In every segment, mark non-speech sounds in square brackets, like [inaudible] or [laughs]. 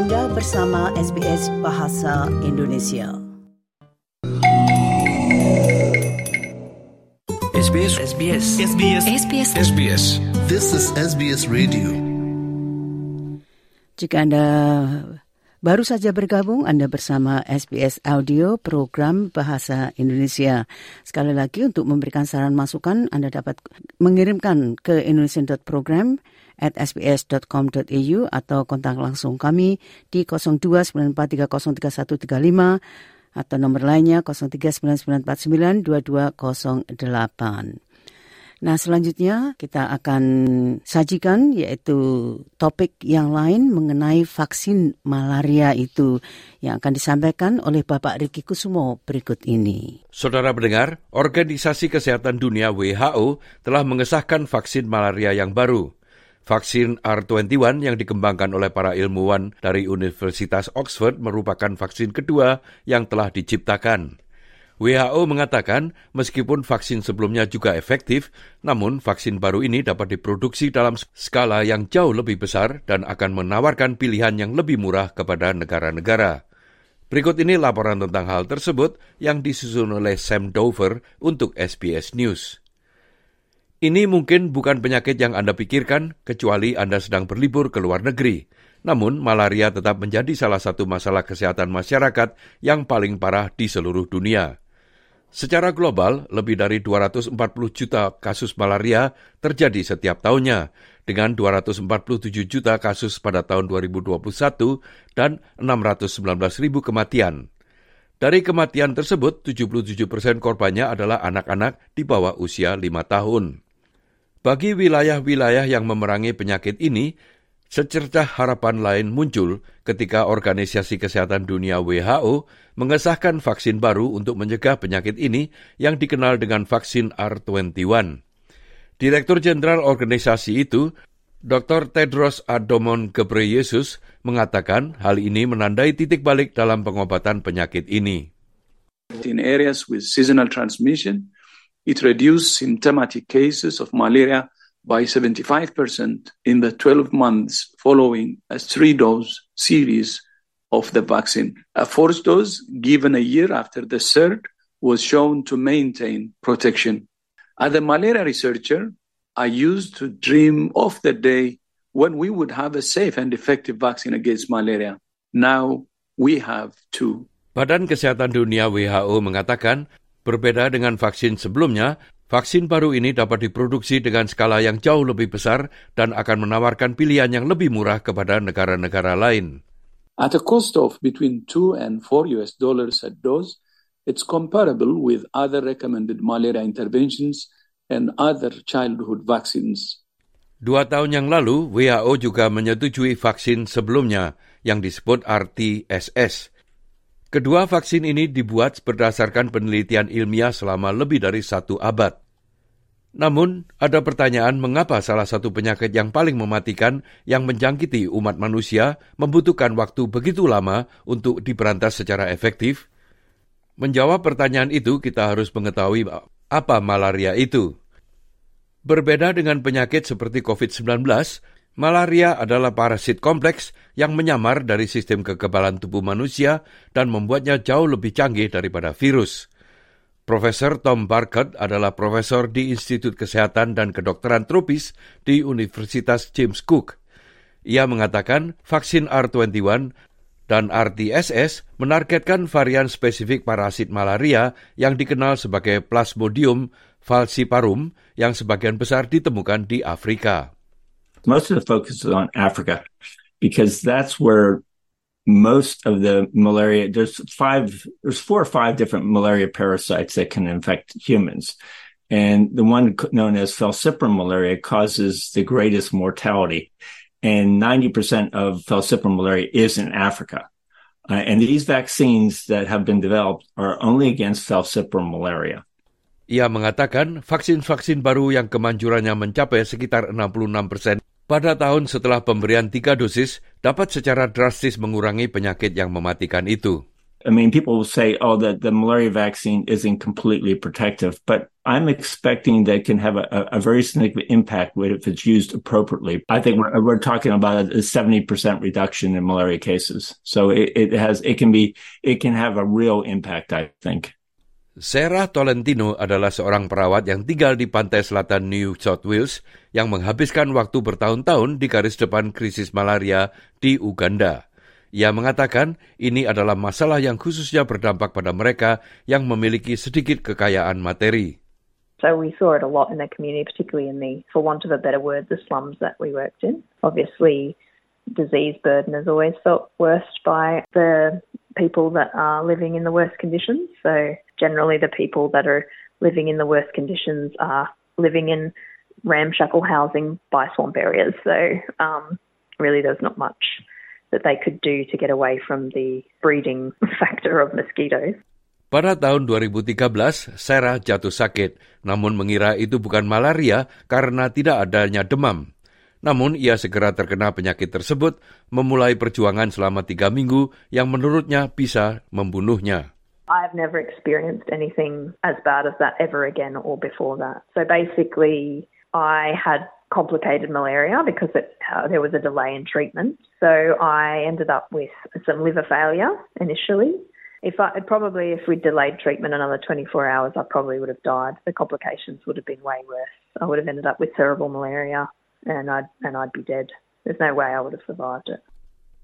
Anda bersama SBS Bahasa Indonesia. SBS SBS SBS SBS SBS This is SBS Radio. Jika Anda baru saja bergabung, Anda bersama SBS Audio program Bahasa Indonesia. Sekali lagi untuk memberikan saran masukan, Anda dapat mengirimkan ke indonesian.program at sbs.com.au atau kontak langsung kami di 0294303135 atau nomor lainnya 0399492208. Nah, selanjutnya kita akan sajikan yaitu topik yang lain mengenai vaksin malaria itu yang akan disampaikan oleh Bapak Riki Kusumo berikut ini. Saudara pendengar, Organisasi Kesehatan Dunia WHO telah mengesahkan vaksin malaria yang baru. Vaksin R21 yang dikembangkan oleh para ilmuwan dari Universitas Oxford merupakan vaksin kedua yang telah diciptakan. WHO mengatakan meskipun vaksin sebelumnya juga efektif, namun vaksin baru ini dapat diproduksi dalam skala yang jauh lebih besar dan akan menawarkan pilihan yang lebih murah kepada negara-negara. Berikut ini laporan tentang hal tersebut yang disusun oleh Sam Dover untuk SBS News. Ini mungkin bukan penyakit yang Anda pikirkan kecuali Anda sedang berlibur ke luar negeri. Namun, malaria tetap menjadi salah satu masalah kesehatan masyarakat yang paling parah di seluruh dunia. Secara global, lebih dari 240 juta kasus malaria terjadi setiap tahunnya, dengan 247 juta kasus pada tahun 2021 dan 619 ribu kematian. Dari kematian tersebut, 77 persen korbannya adalah anak-anak di bawah usia 5 tahun. Bagi wilayah-wilayah yang memerangi penyakit ini, Secercah harapan lain muncul ketika Organisasi Kesehatan Dunia WHO mengesahkan vaksin baru untuk mencegah penyakit ini yang dikenal dengan vaksin R21. Direktur Jenderal organisasi itu, Dr. Tedros Adhanom Ghebreyesus, mengatakan hal ini menandai titik balik dalam pengobatan penyakit ini. In areas with seasonal transmission, it reduced symptomatic cases of malaria by 75% in the 12 months following a three dose series of the vaccine. A fourth dose given a year after the third was shown to maintain protection. As a malaria researcher, I used to dream of the day when we would have a safe and effective vaccine against malaria. Now we have two. Badan Kesehatan Dunia WHO mengatakan, berbeda dengan vaksin sebelumnya, Vaksin baru ini dapat diproduksi dengan skala yang jauh lebih besar dan akan menawarkan pilihan yang lebih murah kepada negara-negara lain. At a cost of between 2 and 4 US dollars a dose, it's comparable with other recommended malaria interventions and other childhood vaccines. Dua tahun yang lalu, WHO juga menyetujui vaksin sebelumnya yang disebut RTSS Kedua vaksin ini dibuat berdasarkan penelitian ilmiah selama lebih dari satu abad. Namun, ada pertanyaan mengapa salah satu penyakit yang paling mematikan yang menjangkiti umat manusia membutuhkan waktu begitu lama untuk diberantas secara efektif? Menjawab pertanyaan itu, kita harus mengetahui apa malaria itu. Berbeda dengan penyakit seperti COVID-19, Malaria adalah parasit kompleks yang menyamar dari sistem kekebalan tubuh manusia dan membuatnya jauh lebih canggih daripada virus. Profesor Tom Barkett adalah profesor di Institut Kesehatan dan Kedokteran Tropis di Universitas James Cook. Ia mengatakan vaksin R21 dan RTSS menargetkan varian spesifik parasit malaria yang dikenal sebagai Plasmodium falciparum yang sebagian besar ditemukan di Afrika. Most of the focus is on Africa because that's where most of the malaria there's five there's four or five different malaria parasites that can infect humans. And the one known as falciparum malaria causes the greatest mortality and 90% of falciparum malaria is in africa. Uh, and these vaccines that have been developed are only against falciparum malaria. Ia mengatakan vaksin-vaksin baru yang kemanjurannya mencapai sekitar 66 persen pada tahun setelah pemberian tiga dosis dapat secara drastis mengurangi penyakit yang mematikan itu. I mean, people will say, oh, that the malaria vaccine isn't completely protective, but I'm expecting that can have a, a very significant impact if it's used appropriately. I think we're, we're talking about a 70% reduction in malaria cases. So it, it has, it can be, it can have a real impact, I think. Sarah Tolentino adalah seorang perawat yang tinggal di pantai selatan New South Wales yang menghabiskan waktu bertahun-tahun di garis depan krisis malaria di Uganda. Ia mengatakan ini adalah masalah yang khususnya berdampak pada mereka yang memiliki sedikit kekayaan materi. So we saw it a lot in the community, particularly in the, for want of a better word, the slums that we worked in. Obviously, disease burden is always felt worst by the people that are living in the worst conditions. So generally, the people that are living in the worst conditions are living in ramshackle housing by swamp areas. So um, really, there's not much that they could do to get away from the breeding [laughs] factor of mosquitoes. Pada tahun 2013, Sarah jatuh sakit, namun mengira itu bukan malaria karena tidak adanya demam. Namun ia segera terkena penyakit tersebut, memulai perjuangan selama tiga minggu yang menurutnya bisa membunuhnya. I've never experienced anything as bad as that ever again or before that. So basically, I had complicated malaria because it, uh, there was a delay in treatment. So I ended up with some liver failure initially. If I probably if we delayed treatment another 24 hours, I probably would have died. The complications would have been way worse. I would have ended up with cerebral malaria, and I'd and I'd be dead. There's no way I would have survived it.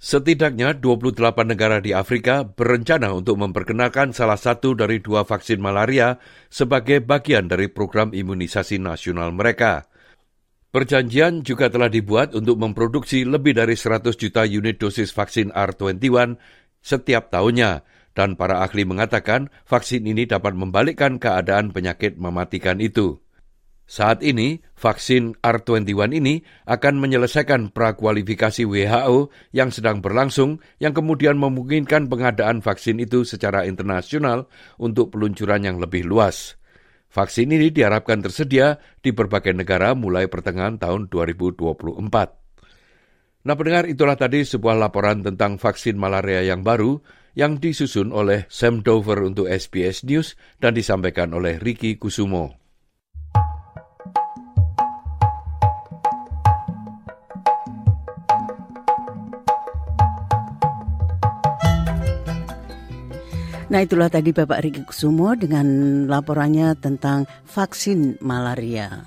Setidaknya 28 negara di Afrika berencana untuk memperkenalkan salah satu dari dua vaksin malaria sebagai bagian dari program imunisasi nasional mereka. Perjanjian juga telah dibuat untuk memproduksi lebih dari 100 juta unit dosis vaksin R21 setiap tahunnya, dan para ahli mengatakan vaksin ini dapat membalikkan keadaan penyakit mematikan itu. Saat ini, vaksin R21 ini akan menyelesaikan prakualifikasi WHO yang sedang berlangsung yang kemudian memungkinkan pengadaan vaksin itu secara internasional untuk peluncuran yang lebih luas. Vaksin ini diharapkan tersedia di berbagai negara mulai pertengahan tahun 2024. Nah pendengar itulah tadi sebuah laporan tentang vaksin malaria yang baru yang disusun oleh Sam Dover untuk SBS News dan disampaikan oleh Ricky Kusumo. Nah itulah tadi Bapak Riki Kusumo dengan laporannya tentang vaksin malaria.